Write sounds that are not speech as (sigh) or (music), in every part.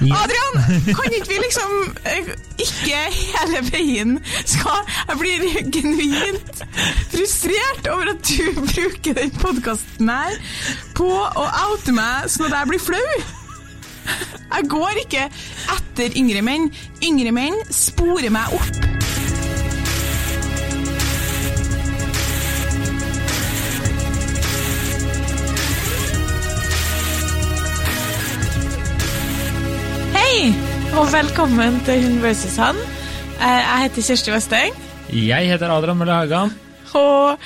Adrian, kan ikke vi liksom eh, ikke hele veien skal Jeg blir genuint frustrert over at du bruker den podkasten her på å oute meg sånn at jeg blir flau. Jeg går ikke etter yngre menn. Yngre menn sporer meg opp. Og velkommen til Hun versus han. Eh, Jeg heter Kjersti Westeng, Jeg heter Adrian Mølle Haugan. og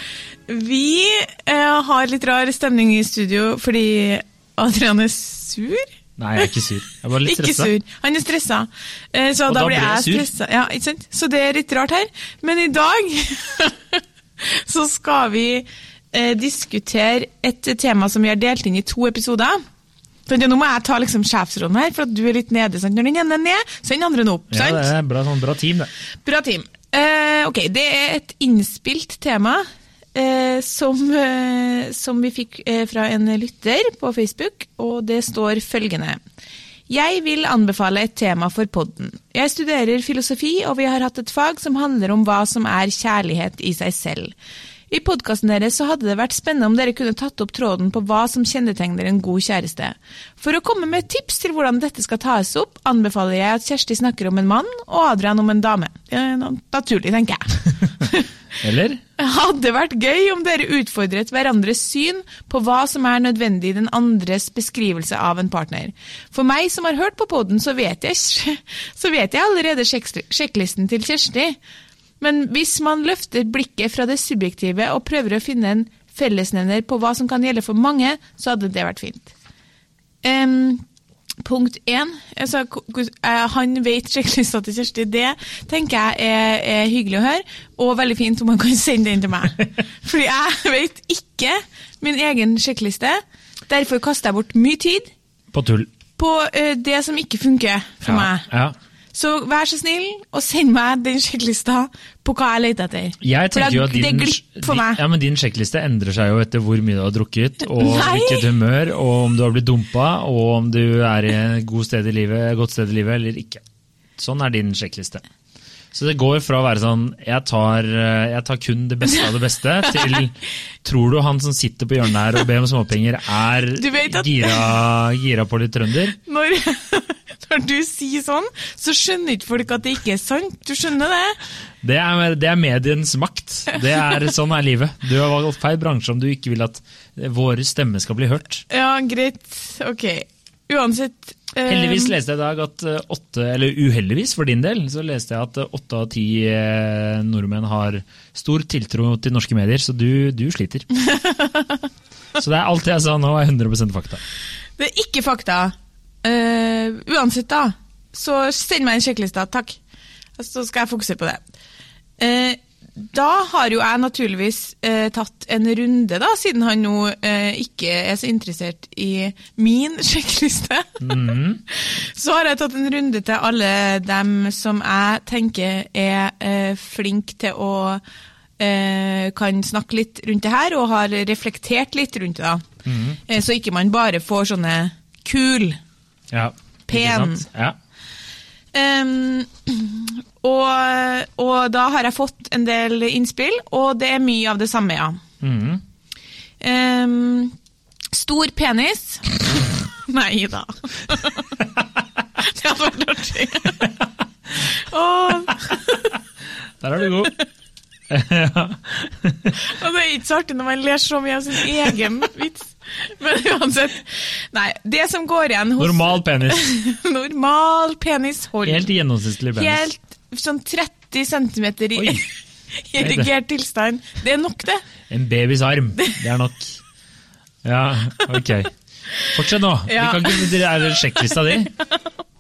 vi eh, har litt rar stemning i studio fordi Adrian er sur. Nei, jeg er ikke sur. Jeg bare litt Ikke sur. Han er stressa. Eh, Så Og da, da blir jeg jeg sur. stressa. Ja, ikke sant? Så det er litt rart her. Men i dag (laughs) så skal vi eh, diskutere et tema som vi har delt inn i to episoder. Så nå må jeg ta liksom sjefsrollen her, for at du er litt nede. Sant? Når den ene er ned, så er den andre opp. Ja, det er bra, sånn bra team, det. Bra team. Eh, ok, det er et innspilt tema eh, som, eh, som vi fikk eh, fra en lytter på Facebook, og det står følgende. Jeg vil anbefale et tema for podden. Jeg studerer filosofi, og vi har hatt et fag som handler om hva som er kjærlighet i seg selv. I podkasten deres så hadde det vært spennende om dere kunne tatt opp tråden på hva som kjennetegner en god kjæreste. For å komme med tips til hvordan dette skal tas opp, anbefaler jeg at Kjersti snakker om en mann, og Adrian om en dame. Naturlig, tenker jeg. (laughs) Eller? (laughs) hadde vært gøy om dere utfordret hverandres syn på hva som er nødvendig i den andres beskrivelse av en partner. For meg som har hørt på podden, så (laughs) så vet jeg allerede sjekk- sjekklisten til Kjersti. Men hvis man løfter blikket fra det subjektive og prøver å finne en fellesnevner på hva som kan gjelde for mange, så hadde det vært fint. Um, punkt én altså, eh, Han vet sjekklista til Kjersti. Det tenker jeg er, er hyggelig å høre, og veldig fint om han kan sende den til meg. (laughs) Fordi jeg vet ikke min egen sjekkliste. Derfor kaster jeg bort mye tid På tull. på uh, det som ikke funker for ja. meg. Ja. Så vær så snill og send meg den sjekklista på hva jeg leter etter. Jeg tenker jo at din, ja, din sjekkliste endrer seg jo etter hvor mye du har drukket, (laughs) og Nei! hvilket humør, og om du har blitt dumpa, og om du er i et god sted i livet, godt sted i livet eller ikke. Sånn er din sjekkliste. Så det går fra å være sånn jeg tar, eh, jeg tar kun det beste av det beste, (laughs) til tror du han som sitter på hjørnet her og ber om småpenger, er gira, gira på litt trønder? Når, (laughs) når du sier sånn, så skjønner ikke folk at det ikke er sant. Du skjønner det? Det er, det er mediens makt. Det er, sånn er livet. Du har valgt feil bransje om du ikke vil at vår stemme skal bli hørt. Ja, greit. Ok. Uansett eh, Heldigvis leste jeg i dag at eh, åtte, eller uheldigvis for din del, så leste jeg at eh, åtte av ti eh, nordmenn har stor tiltro til norske medier, så du, du sliter. (laughs) Så det er alt jeg sa nå, er 100% fakta. Det er ikke fakta. Eh, uansett, da, så send meg en sjekkliste, takk. Så skal jeg fokusere på det. Uh, da har jo jeg naturligvis eh, tatt en runde, da, siden han nå eh, ikke er så interessert i min (laughs) sjekkliste. så har jeg tatt en runde til alle dem som jeg tenker er eh, flink til å eh, kan snakke litt rundt det her, og har reflektert litt rundt det. da. Eh, så ikke man bare får sånne kul. Ja. Pen. Ja. Um, og, og da har jeg fått en del innspill, og det er mye av det samme, ja. Mm. Um, stor penis. (laughs) Nei da. det hadde vært artig. Der er du god. (laughs) og det er ikke så artig når man ler så mye av sin egen vits. Men uansett. Nei, det som går igjen hos Normal penis. (laughs) Normal penis hold. Helt gjennomsnittlig penis. Helt sånn 30 cm i Oi. (laughs) erigert tilstand. Det er nok, det. En babys arm. Det er nok. Ja, ok. Fortsett nå. Ja. Vi kan ikke, er det sjekklista di? (laughs)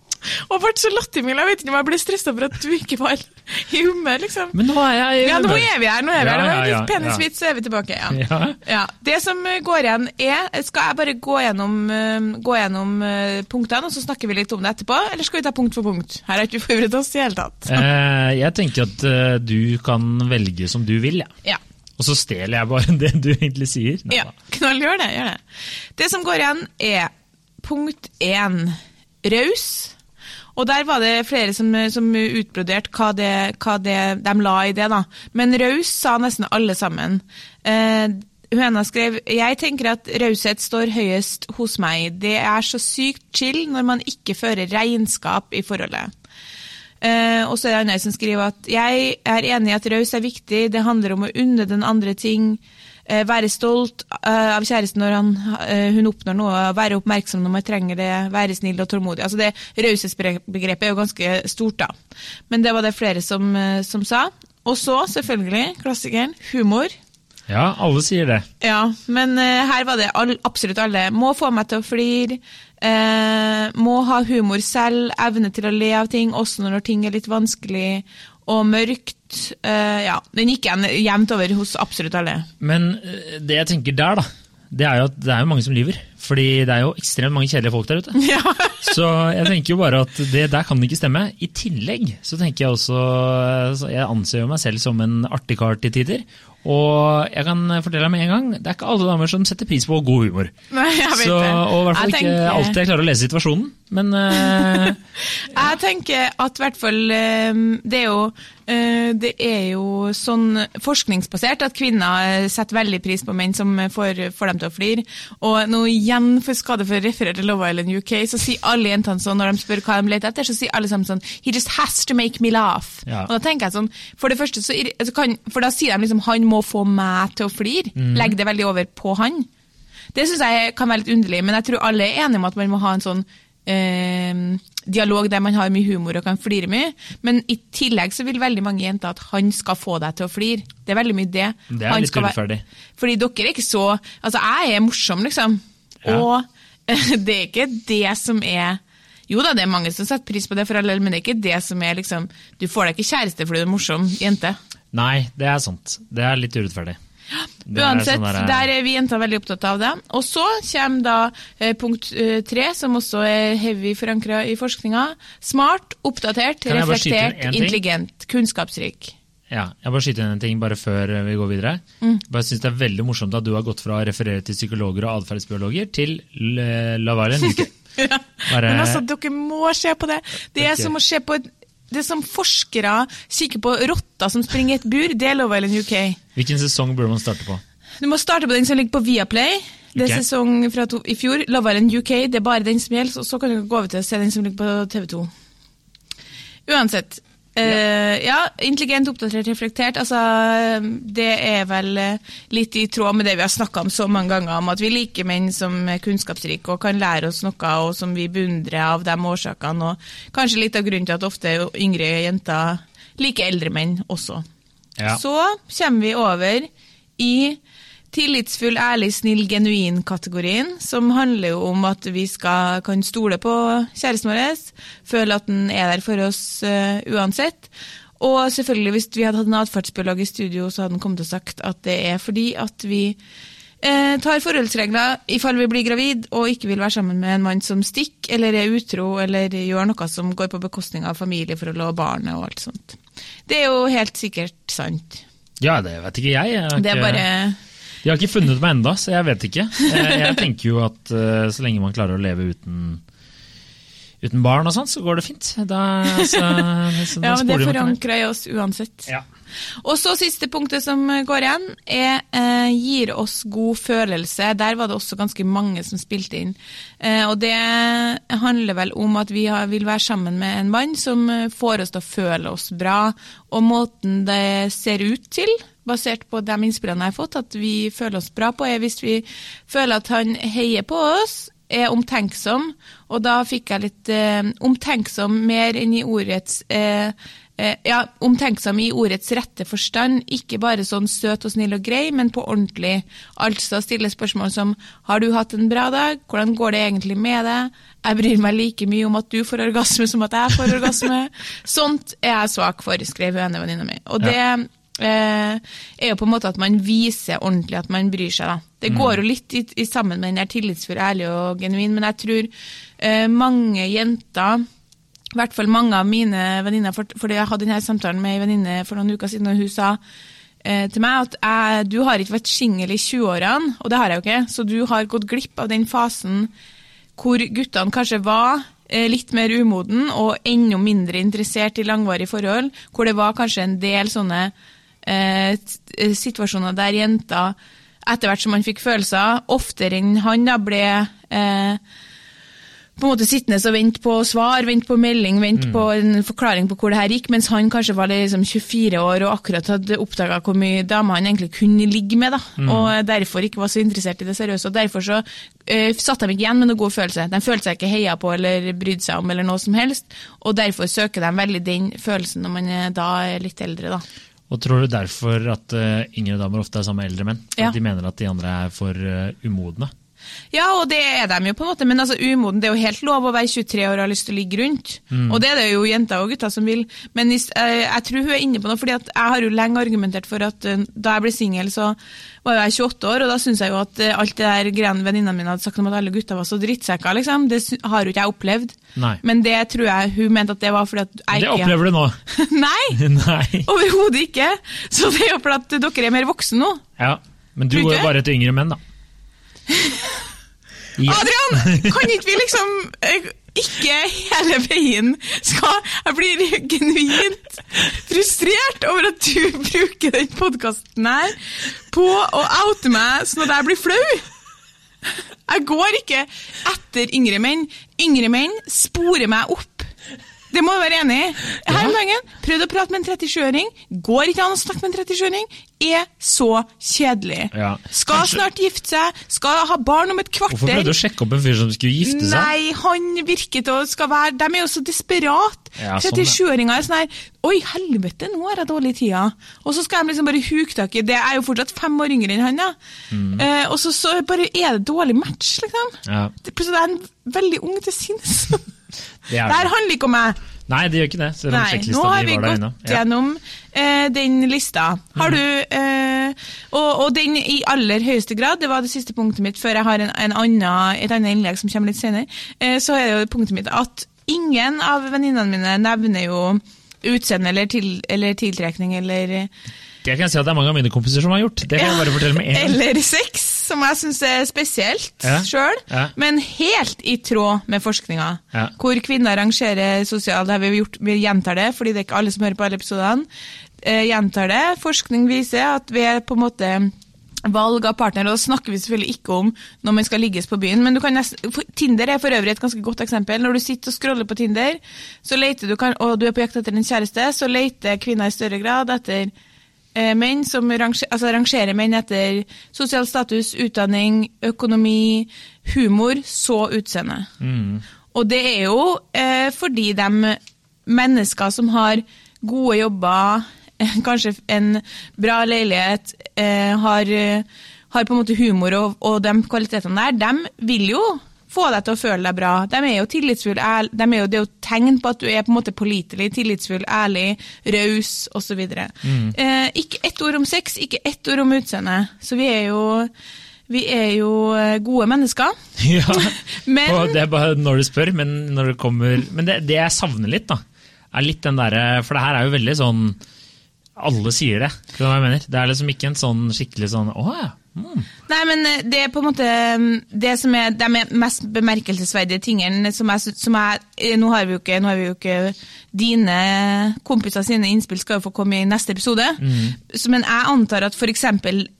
Og ble så lattermild. Jeg vet ikke om jeg ble stressa for at du ikke var i humør, liksom. Men nå er jeg Ja, nå er vi her. nå er vi her. Det var en litt penisvits, så er vi tilbake. Ja. Ja. Ja, Det som går igjen er Skal jeg bare gå gjennom, eh, gå gjennom eh, punktene, og så snakker vi litt om det etterpå? Eller skal vi ta punkt for punkt? Her har ikke vi forberedt oss i det hele tatt. Eh, jeg tenker at du kan velge som du vil, ja. Ja. og så stjeler jeg bare (laughs) det du egentlig sier. Nei, ja. Knall, gjør det. gjør Det Det som går igjen, er punkt én raus Og der var det flere som, som utbroderte hva, det, hva det, de la i det. da. Men raus sa nesten alle sammen. Eh, Høna skrev jeg tenker at raushet står høyest hos meg. Det er så sykt chill når man ikke fører regnskap i forholdet. Eh, og så er det andre som skriver at jeg er enig i at raus er viktig. Det handler om å unne den andre ting. Eh, være stolt eh, av kjæresten når han, eh, hun oppnår noe. Være oppmerksom når man trenger det. Være snill og tålmodig. Altså det Raushetsbegrepet er jo ganske stort, da. Men det var det flere som, som sa. Og så, selvfølgelig, klassikeren, humor. Ja, alle sier det. Ja, men her var det all, absolutt alle. Må få meg til å flire. Eh, må ha humor selv, evne til å le av ting, også når ting er litt vanskelig og mørkt. Eh, ja, Den gikk igjen jevnt over hos absolutt alle. Men eh, det jeg tenker der, da, det er jo at det er jo mange som lyver. Fordi det er jo ekstremt mange kjedelige folk der ute. (laughs) Ja. Så jeg tenker jo bare at det der kan det ikke stemme. I tillegg så tenker jeg også så Jeg anser jo meg selv som en artig kar til tider. Og jeg kan fortelle deg med en gang, det er ikke alle damer som setter pris på god humor. Nei, jeg vet Så, og i hvert fall ikke alltid jeg klarer å lese situasjonen. Men eh, (laughs) Jeg tenker at i hvert fall eh, Det er jo eh, det er jo sånn forskningsbasert at kvinner setter veldig pris på menn som får, får dem til å flire. Og nå igjen, for skade for å referere til Love Island UK, så sier alle jentene sånn når de spør hva de leter etter, så sier alle sammen sånn He just has to make me laugh. Ja. Og da tenker jeg sånn, For det første så, så kan, For da sier de liksom han må få meg til å flire. Legg det veldig over på han. Det syns jeg kan være litt underlig, men jeg tror alle er enige om at man må ha en sånn dialog der man har mye humor og kan flire mye. Men i tillegg så vil veldig mange jenter at han skal få deg til å flire. Det er veldig mye det. Det er Han litt urettferdig. Fordi dere er ikke så Altså, jeg er morsom, liksom. Ja. Og (laughs) det er ikke det som er jo da, det er mange som setter pris på det, for all del, men det er ikke det som er liksom Du får deg ikke kjæreste fordi du er morsom jente. nei, det er sant. Det er litt urettferdig. Er Uansett, sånn der- der er vi jenter veldig opptatt av det. Og så kommer da eh, punkt eh, tre, som også er heavy forankra i forskninga. Smart, oppdatert, reflektert, intelligent, kunnskapsrik. Ja, jeg bare skyter inn en ting bare før vi går videre. Mm. Bare synes Det er veldig morsomt at du har gått fra å referere til psykologer og atferdsbiologer til la Island (laughs) UK. Bare- Men altså, dere må se på det. Det er som å se på et det som forskere kikker på rotter som springer i et bur. Det er Love Island UK. Hvilken sesong burde man starte på? Du må starte på den som ligger på Viaplay. Det er okay. sesong fra to, i fjor. Love Island UK, det er bare den som gjelder. og Så kan du gå over til å se den som ligger på TV2. Uansett. Eh, ja, intelligent, oppdatert, reflektert. Altså, det er vel eh, litt i tråd med det vi har snakka om så mange ganger, om at vi liker menn som er kunnskapsrike og kan lære oss noe, og som vi beundrer av de årsakene. Og kanskje litt av grunnen til at ofte yngre jenter liker eldre menn også. Ja. Så kommer vi over i tillitsfull, ærlig, snill, genuin-kategorien, som handler jo om at vi skal, kan stole på kjæresten vår, føle at den er der for oss uh, uansett. Og selvfølgelig, hvis vi hadde hatt en atferdsbiolog i studio, så hadde han kommet og sagt at det er fordi at vi eh, tar forholdsregler i fall vi blir gravid og ikke vil være sammen med en mann som stikker eller er utro eller gjør noe som går på bekostning av familieforhold og barnet og alt sånt. Det er jo helt sikkert sant. Ja, det vet ikke jeg. jeg ikke... Det er bare De har ikke funnet meg enda, så jeg vet ikke. Jeg, tenker jo at eh, så lenge man klarer å leve uten, uten barn og sånn, så går det fint. Da, (laughs) så, så, Ja, men det forankrer i oss uansett. Ja. Og så siste punktet som går igjen, er eh, gir oss god følelse. Der var det også ganske mange som spilte inn. Eh, og det handler vel om at vi har, vil være sammen med en mann som får oss til å føle oss bra. Og måten det ser ut til, basert på de innspillene jeg har fått, at vi føler oss bra på, er hvis vi føler at han heier på oss, er omtenksom, og da fikk jeg litt eh, omtenksom mer enn i ordets eh, eh, ja, omtenksom i ordets rette forstand, ikke bare sånn søt og snill og grei, men på ordentlig. Altså stille spørsmål som har du hatt en bra dag, hvordan går det egentlig med deg, jeg bryr meg like mye om at du får orgasme som at jeg får orgasme. (laughs) Sånt er jeg svak for, skrev hun venninna mi. Og det eh, er jo på en måte at man viser ordentlig at man bryr seg. Da. Det går jo litt i, i sammen med den der tillitsfull, ærlig og genuin, men jeg tror eh, mange jenter i hvert fall mange av mine venninner, for, fordi jeg hadde denne samtalen med en venninne for noen uker siden, og hun sa eh, til meg at jeg, du har ikke vært singel i 20-årene, og det har jeg jo ikke, så du har gått glipp av den fasen hvor guttene kanskje var eh, litt mer umoden og enda mindre interessert i langvarige forhold, hvor det var kanskje en del sånne eh, eh, situasjoner der jenter, etter hvert som man fikk følelser, oftere enn han da ble eh, på en måte sittende og vente på svar, vente på melding, vente på en forklaring på hvor det her gikk, mens han kanskje var liksom 24 år og akkurat hadde oppdaga hvor mye damer han egentlig kunne ligge med, da, og derfor ikke var så interessert i det seriøse. og Derfor så eh, satt de ikke igjen med noen god følelse. De følte seg ikke heia på eller brydde seg om eller noe som helst, og derfor søker de veldig den følelsen når man er da er litt eldre, da. Og tror du derfor at eh, yngre damer ofte er sammen med eldre menn? Ja. At de mener at de andre er for eh, umodne? Ja, og det er de jo på en måte, men altså umoden, det er jo helt lov å være 23 år og ha lyst til å ligge rundt. Og det er det jo jenter og gutter som vil. Men hvis- eh, jeg tror hun er inne på noe, fordi jeg har jo lenge argumentert for at eh, da jeg ble singel, så var jeg 28 år, og da syns jeg jo at eh, alt det der greiene venninnene mine hadde sagt om at alle gutter var så drittsekker, liksom, det har jo ikke jeg opplevd. Nei. Men det tror jeg hun mente at det var fordi at jeg Det opplever du nå! (laughs) Nei! (laughs) Nei. Overhodet ikke! Så det er jo fordi at dere er mer voksne nå. Ja, Men du er jo bare etter yngre menn, da. Ja. Adrian, kan ikke vi liksom eh, ikke hele veien skal Jeg blir genuint frustrert over at du (laughs) bruker den podkasten her på å oute meg sånn at jeg blir flau. Jeg går ikke etter yngre menn. Yngre menn sporer meg opp. Det må du være enig i. Her om dagen prøvde å prate med en 37-åring. Går ikke an å snakke med en 37-åring. Er så kjedelig. Ja. Skal Kanskje- snart gifte seg, skal ha barn om et kvarter. Hvorfor prøvde du å sjekke opp en fyr som skulle gifte seg? Nei, han virket å skal være De er jo så desperat. Ja, sånn, 37-åringer er sånn her Oi, helvete, nå har jeg dårlig tida. Og så skal de liksom bare huke tak i Det er jo fortsatt fem år yngre enn han, ja. Mm. Eh, og så, så bare er det dårlig match, liksom. Ja, plutselig er han veldig ung til sinns. (laughs) det Det er her handler ikke om meg. Nei, det gjør ikke det. Selv om Nei, nå har vi var gått. Ja. gjennom eh, den lista. Har Mm. du eh, og, og den i aller høyeste grad, det var det siste punktet mitt før jeg har en, en annen, et annet innlegg som kommer litt senere, eh, så er det jo punktet mitt at ingen av venninnene mine nevner jo utseende eller, til, eller tiltrekning eller Det kan jeg si at det er mange av mine kompiser som har gjort. Det kan jeg bare fortelle med en. (laughs) Eller sex, som jeg syns er spesielt Ja, sjøl, ja. men helt i tråd med forskninga. Ja. Hvor kvinner rangerer sosialt det har vi, gjort, vi gjentar det, fordi det er ikke alle som hører på alle episodene. Eh, gjentar det. Forskning viser at vi er på en måte valg av partner, og da snakker vi selvfølgelig ikke om når man skal ligges på byen, men du kan nesten, Tinder er for øvrig et ganske godt eksempel. Når du sitter og scroller på Tinder, så du, kan- og du er på jakt etter en kjæreste, så leter kvinner i større grad etter menn som ranger, altså rangerer menn etter sosial status, utdanning, økonomi, humor, så utseende. Og det er jo eh, fordi de mennesker som har gode jobber, eh, kanskje en bra leilighet, eh, har, eh, har på en måte humor og, og de kvalitetene der, de vil jo få deg til å føle deg bra. De er jo tillitsfulle, de er jo, det er jo tegn på at du er på en måte pålitelig, tillitsfull, ærlig, raus osv. Eh, ikke ett ord om sex, ikke ett ord om utseende. Så vi er jo, vi er jo eh, gode mennesker. (laughs) Ja, (laughs) Men- og det er bare når du spør, men når det kommer Men det, det jeg savner litt, da, er litt den derre For det her er jo veldig sånn Alle sier det, skjønner du hva jeg mener? Det er liksom ikke en sånn skikkelig sånn Å ja. Mm. Nei, men eh, det er på en måte mm, det som er de mest bemerkelsesverdige tingene som jeg, som jeg eh, Nå har vi jo ikke, nå har vi jo ikke Dine kompiser sine innspill skal jo få komme i neste episode. mm. men jeg antar at f.eks.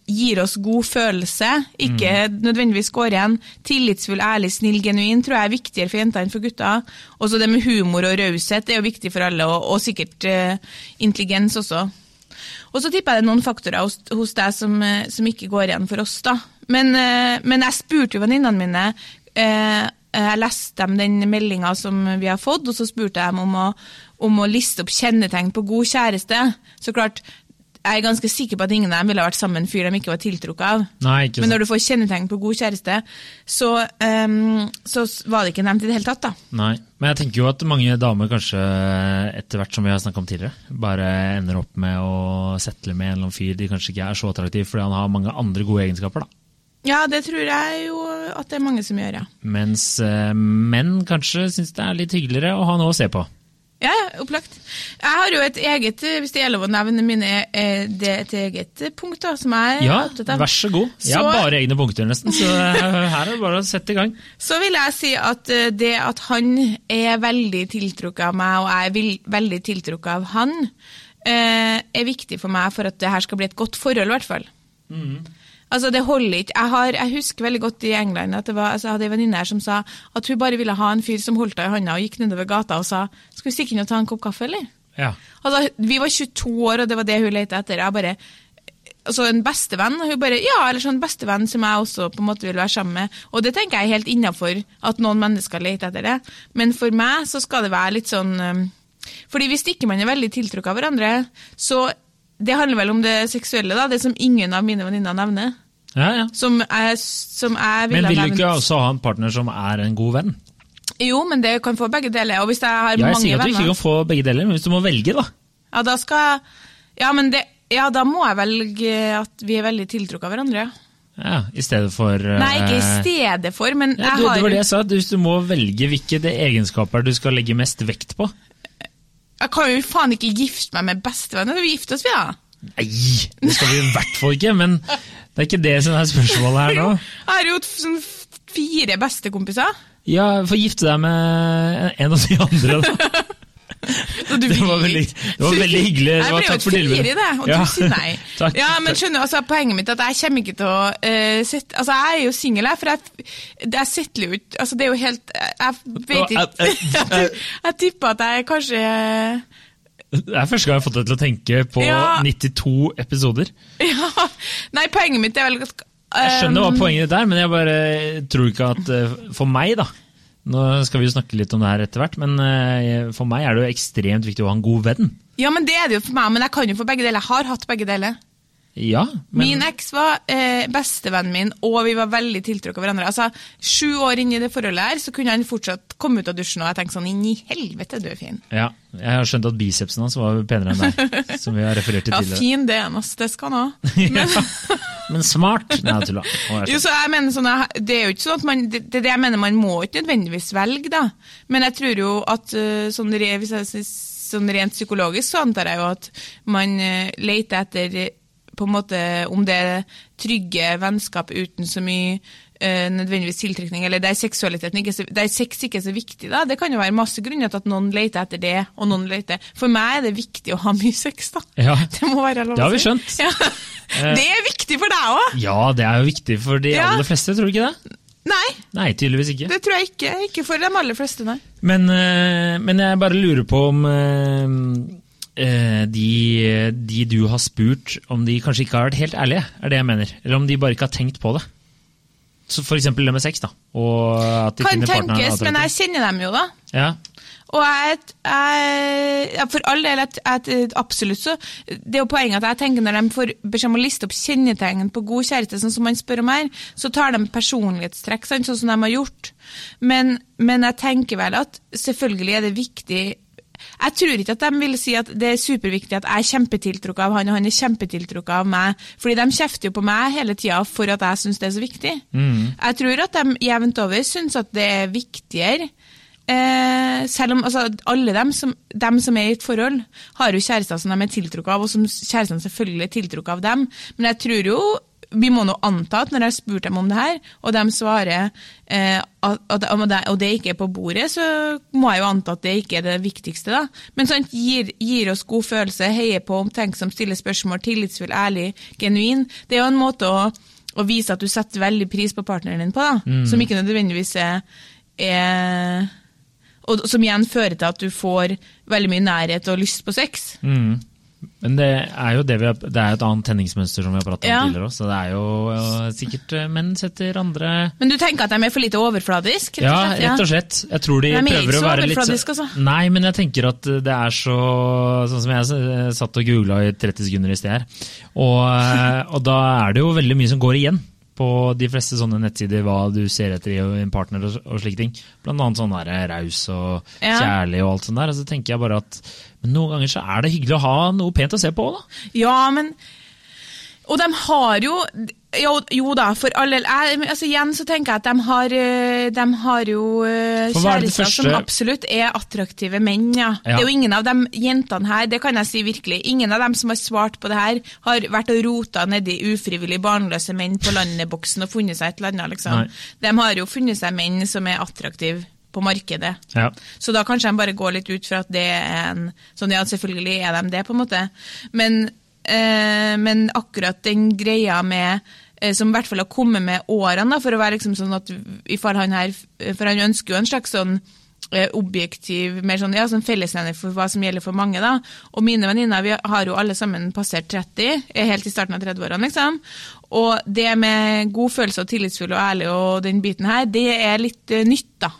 gir oss god følelse, ikke nødvendigvis går igjen. Tillitsfull, ærlig, snill, genuin tror jeg er viktigere for jenter enn for gutter. Også det med humor og raushet er jo viktig for alle, og, og sikkert uh, intelligens også. Og så tipper jeg det er noen faktorer hos, hos deg som, eh, som ikke går igjen for oss. da. Men, eh, men jeg spurte jo venninnene mine. eh, Jeg leste dem den meldinga som vi har fått, og så spurte jeg dem om å, om å liste opp kjennetegn på god kjæreste. Så klart, jeg er ganske sikker på at ingen av dem ville vært sammen med en fyr de ikke var tiltrukket av. Nei, ikke Men når du får kjennetegn på god kjæreste, så, um, så var det ikke nevnt i det hele tatt. da. Nei, men jeg tenker jo at mange damer kanskje, etter hvert som vi har snakket om tidligere, bare ender opp med å settle med en eller annen fyr de kanskje ikke er så attraktiv fordi han har mange andre gode egenskaper. da. Ja, det tror jeg jo at det er mange som gjør, ja. Mens eh, menn kanskje syns det er litt hyggeligere å ha noe å se på. Ja, ja, opplagt. Jeg har jo et eget, eh, hvis det gjelder å nevne mine, eh, det er et eget punkt da, som jeg er opptatt av. vær så god. Jeg har bare egne punkter, nesten, så eh, her er det bare å sette i gang. Så vil jeg si at eh, det at han er veldig tiltrukket av meg, og jeg er veldig tiltrukket av han, eh, er viktig for meg for at det her skal bli et godt forhold, i hvert fall. Altså, det holder ikke. Jeg, har, jeg husker veldig godt i England at det var, altså, jeg hadde en venninne her som sa at hun bare ville ha en fyr som holdt henne i hånda og gikk nedover gata og sa 'Skal vi stikke inn og ta en kopp kaffe', eller? Ja. Altså, vi var 22 år, og det var det hun lette etter. Jeg bare, altså En bestevenn og hun bare, ja, eller sånn bestevenn som jeg også på en måte vil være sammen med. Og det tenker jeg er helt innafor at noen mennesker leter etter det. Men for meg så skal det være litt sånn fordi hvis ikke man er veldig tiltrukket av hverandre, så Det handler vel om det seksuelle, da, det som ingen av mine venninner nevner. ja, ja. Som jeg, som jeg ville Men vil du ikke også ha en partner som er en god venn? Jo, men det kan få begge deler. Og hvis jeg har Ja, jeg mange sier at du ikke kan få begge deler, men hvis du må velge, da. Ja, da skal Ja, men det Ja, da må jeg velge at vi er veldig tiltrukket av hverandre. ja. Ja, I stedet for eh, Nei, ikke i stedet for, men ja, jeg har Det var det jeg sa, hvis du må velge hvilke egenskaper du skal legge mest vekt på. Jeg kan jo faen ikke gifte meg med bestevenner. Vi gifter oss, vi, da. Nei, det skal vi i hvert fall ikke, men det er ikke det som er spørsmålet her nå. (laughs) Jeg har jo sånn fire bestekompiser. Ja, Få gifte deg med en av de andre, da. (laughs) Det var veldig- det var veldig hyggelig. Det Jeg var ble jo takk et for tilbudet. fire i det, og Ja. du sier nei. (laughs) Takk. Ja, men skjønner du, altså, Poenget mitt er at jeg kommer ikke til å uh, sitte Altså, jeg er jo singel, jeg, for jeg, jeg settler jo ikke Altså, det er jo helt Jeg vet ikke (laughs) Jeg, eh, eh. Jeg tipper at jeg kanskje Det er første gang jeg har fått deg til å tenke på Ja. 92 episoder. (laughs) Ja. Nei, poenget mitt er vel um, Jeg skjønner hva um, poenget ditt er, men jeg bare tror ikke at eh, For meg, da Nå skal vi jo snakke litt om det her etter hvert, men eh, for meg er det jo ekstremt viktig å ha en god venn. Ja, men det er det jo for meg, men jeg kan jo få begge deler. Jeg har hatt begge deler. Ja, men Min eks var eh, bestevennen min, og vi var veldig tiltrukket av hverandre. Altså, Sju år inn i det forholdet her, så kunne han fortsatt komme ut av dusjen, og jeg tenkte sånn Inn i helvete, du er fin. ja, jeg har skjønt at bicepsen hans var penere enn deg, (laughs) som vi har referert til Ja, tidligere. fin det er han. Det skal han ha. (laughs) Men... (laughs) men smart! Nei, jeg tuller. Jo, så jeg mener sånn, Det er jo ikke sånn at man det, det er det jeg mener, man må ikke nødvendigvis velge, da. Men jeg tror jo at eh, sånn, hvis jeg, sånn rent psykologisk så antar jeg jo at man eh, leter etter på en måte om det er trygge vennskap uten så mye eh, nødvendigvis tiltrekning, eller der seksualiteten ikke så, der sex ikke er så viktig. da. Det kan jo være masse grunner til at noen leter etter det, og noen leter For meg er det viktig å ha mye sex, da. Ja. (laughs) Det må være lov Det har vi skjønt. Ja. Det er viktig for deg òg! ja, det er jo viktig for de Ja. aller fleste, tror du ikke det? Nei, Nei, tydeligvis ikke. det tror jeg ikke. Ikke for de aller fleste, nei. Men, eh, men jeg bare lurer på om eh, eh, de, de du har spurt, om de kanskje ikke har vært helt ærlige, er det jeg mener. Eller om de bare ikke har tenkt på det. Så for eksempel det med sex, da. Og at de Kan tenkes, men jeg kjenner dem jo, da. Ja. Og jeg, jeg For all del, jeg, jeg, absolutt så Det er jo poenget at jeg tenker når de får beskjed om å liste opp kjennetegn på god kjæreste, sånn som man spør om her, så tar de personlighetstrekk, sånn som de har gjort. Men, men jeg tenker vel at selvfølgelig er det viktig jeg tror ikke at de vil si at det er superviktig at jeg er kjempetiltrukket av han, og han er kjempetiltrukket av meg. Fordi de kjefter jo på meg hele tida for at jeg syns det er så viktig. Jeg tror at de jevnt over syns at det er viktigere. Eh, selv om altså, alle dem som, dem som er i et forhold, har jo kjærester som de er tiltrukket av, og som kjærestene selvfølgelig er tiltrukket av dem. Men jeg tror jo vi må nå anta at når jeg har spurt dem om det her, og de svarer eh, at, og det, ikke er på bordet, så må jeg jo anta at det ikke er det viktigste. da. Men sånt gir, gir oss god følelse, heier på, omtenksom, stiller spørsmål, tillitsfull, ærlig, genuin. Det er jo en måte å, å vise at du setter veldig pris på partneren din på, da. Som ikke nødvendigvis er, er og som igjen fører til at du får veldig mye nærhet og lyst på sex. Mm. Men det er jo det vi har, det er et annet tenningsmønster som vi har pratet om Ja. tidligere også, så det er jo øh, sikkert øh, menn setter andre Men du tenker at de er for lite overfladisk? Ja, rett og slett. Jeg tror de, De er prøver å så være litt altså. Nei, men jeg tenker at det er så Sånn som jeg satt og googla i 30 sekunder i sted her. Og, eh, og da er det jo veldig mye som går igjen på de fleste sånne nettsider, hva du ser etter i en partner og, og slike ting. Blant annet sånn der raus og Ja. kjærlig og alt sånt der. Og så tenker jeg bare at men noen ganger så er det hyggelig å ha noe pent å se på òg, da. Ja, men Og de har jo Jo, jo da, for alle del. altså Igjen så tenker jeg at de har, eh, de har jo eh, er kjærester som absolutt er attraktive menn, ja. Ja. Det er jo ingen av de jentene her, det kan jeg si virkelig, ingen av dem som har svart på det her, har vært og rota nedi ufrivillig barnløse menn på landeboksen og funnet seg et eller annet, liksom. Nei. De har jo funnet seg menn som er attraktive på markedet. Ja. Så da kanskje de bare går litt ut fra at det er en Sånn, ja, selvfølgelig er de det, på en måte. Men, men akkurat den greia med eh, som i hvert fall har kommet med årene, for å være liksom sånn at han her For han ønsker jo en slags sånn eh, objektiv, mer sånn, ja, sånn fellesnevner for hva som gjelder for mange. da. Og mine venninner vi har jo alle sammen passert 30, er helt i starten av 30-årene, liksom. Og det med god følelse og tillitsfull og ærlig og den biten her, det er litt eh, nytt, da.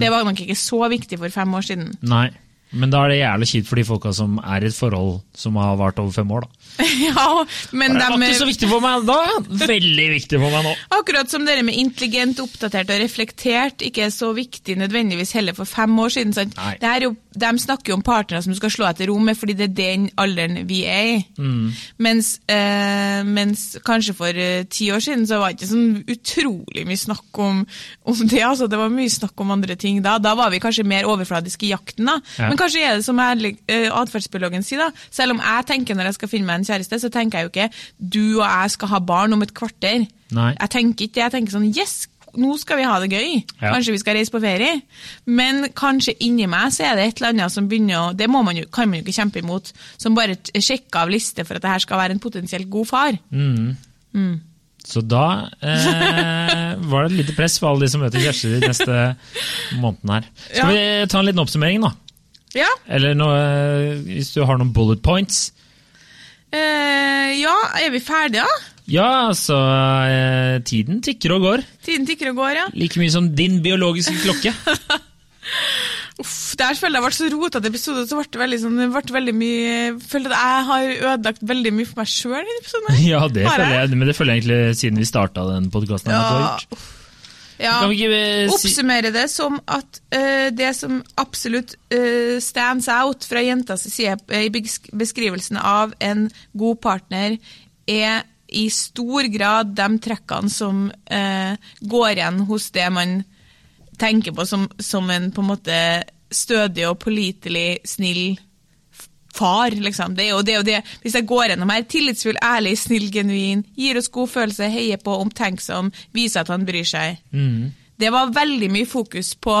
Det var nok ikke så viktig for fem år siden. Nei. Men da er det jævlig kjipt for de folka som er i et forhold som har vart over fem år, da. (laughs) ja, men Det var de, ikke så viktig for meg da! Veldig viktig for meg nå. Akkurat som dere med intelligent, oppdatert og reflektert ikke er så viktig nødvendigvis heller for fem år siden. Jo, de snakker jo om partnere som du skal slå etter rommet, fordi det er den alderen vi er i. Mm. Mens, eh, mens kanskje for eh, ti år siden så var det ikke sånn utrolig mye snakk om, om det. altså Det var mye snakk om andre ting da. Da var vi kanskje mer overfladiske i jakten. da. Ja. Men kanskje er det som eh, atferdsbiologen sier, da. Selv om jeg tenker når jeg skal finne meg en kjæreste, så tenker jeg jo ikke du og jeg skal ha barn om et kvarter. Nei. Jeg tenker ikke det. Jeg tenker sånn Yes, nå skal vi ha det gøy. Ja. Kanskje vi skal reise på ferie. Men kanskje inni meg så er det et eller annet som begynner å Det må man jo, kan man jo ikke kjempe imot. Som bare sjekker av liste for at det her skal være en potensielt god far. Så da eh, (laughs) var det et lite press for alle de som møter Kjersti de neste månedene her. Skal Ja. vi ta en liten oppsummering, da? Ja. Eller noe, hvis du har noen bullet points? Eh, ja, er vi ferdige, da? Ja, altså eh, Tiden tikker og går. Tiden tikker og går, ja. Like mye som din biologiske (laughs) klokke. Uff, der føler jeg ble så rotete episode, så ble det veldig, sånn, det ble veldig mye føler at jeg har ødelagt veldig mye for meg sjøl i denne episoden. Ja, det føler jeg, men det føler jeg egentlig siden vi starta den podkasten. Ja. Ja. Eh, Oppsummere det som at uh, det som absolutt uh, stands out fra jentas side i beskrivelsen av en god partner, er i stor grad de trekkene som uh, går igjen hos det man tenker på som, som en på en måte stødig og pålitelig, snill f- far, liksom. Det er jo det og det. Hvis jeg går gjennom her, tillitsfull, ærlig, snill, genuin, gir oss god følelse, heier på, omtenksom, viser at han bryr seg. Det var veldig mye fokus på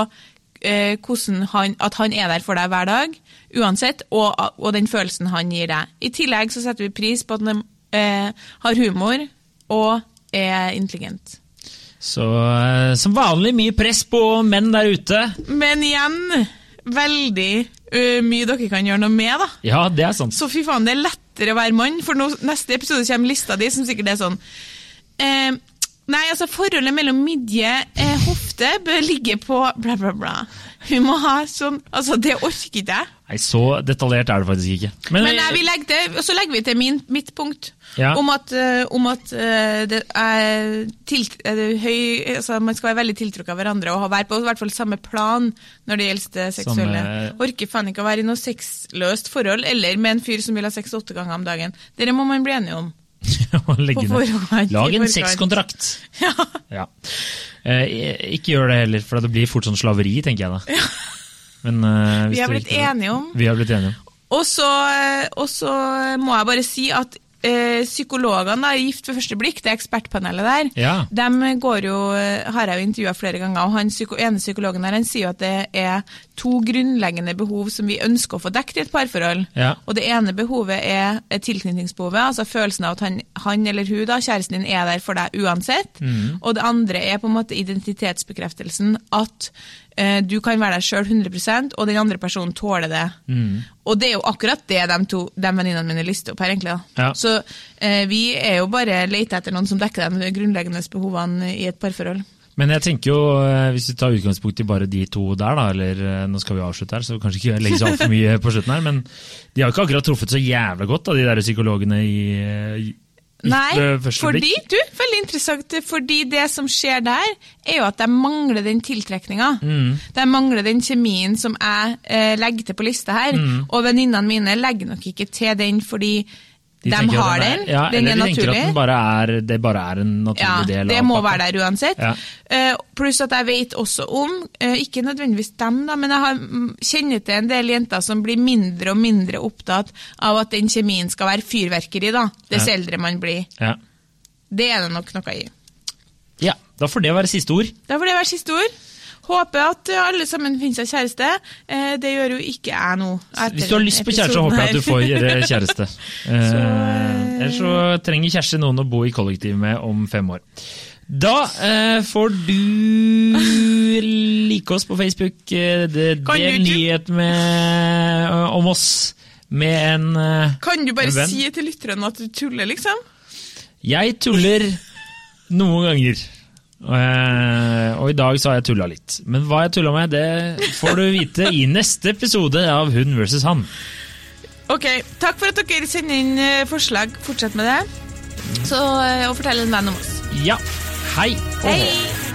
eh, han, at han er der for deg hver dag, uansett, og, og den følelsen han gir deg. I tillegg så setter vi pris på at han eh, har humor og er intelligent. Så eh, som vanlig mye press på menn der ute. Men igjen, veldig uh, mye dere kan gjøre noe med, da. Ja, det er sant. Så fy faen, det er lettere å være mann, for nå, neste episode kommer lista di, som sikkert er sånn uh, Nei, altså, forholdet mellom midje eh, hofte bør ligge på bla, bla, bla. Vi må ha sånn Altså, det orker ikke jeg. Nei, Så detaljert er det faktisk ikke. Men, Men jeg vil legge til, og så legger vi til min, mitt punkt Ja. om at, eh, om at eh, det er til, eh, det er høy, altså man skal være veldig tiltrukket av hverandre og ha- være på i hvert fall samme plan når det gjelder det seksuelle. Samme- Orker faen ikke å være i noe sexløst forhold eller med en fyr som vil ha sex åtte ganger om dagen. Dere må man bli enige om. (laughs) forhånd, Lag en sexkontrakt. Ja. Ja. Eh, ikke gjør det heller, for det blir fort sånn slaveri, tenker jeg da. Men, uh, Vi har blitt ikke- enige om. Vi har blitt enige om. Og så, og så må jeg bare si at uh, psykologene da, Gift ved første blikk, det ekspertpanelet der, Ja. de går jo, eh, har jeg jo intervjua flere ganger, og han psyko, ene psykologen der han sier jo at det er to grunnleggende behov som vi ønsker å få dekket i et parforhold. Ja. Og det ene behovet er eh, tilknytningsbehovet, altså følelsen av at han, han eller hun, da, kjæresten din, er der for deg uansett. Og det andre er på en måte identitetsbekreftelsen, at eh, du kan være deg sjøl 100% og den andre personen tåler det. Og det er jo akkurat det de to de venninnene mine lister opp her, egentlig. Ja. Så eh, vi er jo bare leter etter noen som dekker de grunnleggende behovene i et parforhold. Men jeg tenker jo, eh, hvis vi tar utgangspunkt i bare de to der, da, eller eh, nå skal vi avslutte her, så kanskje ikke legge seg altfor mye på slutten her, men de har ikke akkurat truffet så jævla godt, da, de der psykologene eh, i Nei, fordi, du, veldig interessant, fordi det som skjer der, er jo at de mangler den tiltrekninga. Mm. De mangler den kjemien som jeg eh, legger til på lista her. Mm. Og venninnene mine legger nok ikke til den fordi De De tenker at er- den, ja, den eller er de tenker at den bare er, det bare er en naturlig Ja, del det må være der uansett. Ja. Uh, pluss at jeg vet også om, uh, ikke nødvendigvis dem, da, men jeg har, mm, kjenner til en del jenter som blir mindre og mindre opptatt av at den kjemien skal være fyrverkeri, da, dess Ja. eldre man blir. Ja. Det er det nok noe i. ja, da får det være siste ord. Da får det være siste ord. Håper at eh, alle sammen finner seg kjæreste. Eh, det gjør jo ikke jeg nå. Hvis du har lyst på kjæreste, så håper jeg at du får gjøre (laughs) kjæreste. så, eh, Ellers så trenger Kjersti noen å bo i kollektiv med om fem år. Da eh, får du like oss på Facebook. Eh, del nyhet med, eh, om oss med en venn. Kan du bare si til lytterne at du tuller, liksom? Jeg tuller noen ganger. Eh, og i dag så har jeg tulla litt. Men hva jeg tulla med, det får du vite i neste episode av Hun versus han. Ok, Takk for at dere sender inn eh, forslag. Fortsett med det. Så, eh, og fortell en venn om oss. Ja. Hei. Hei!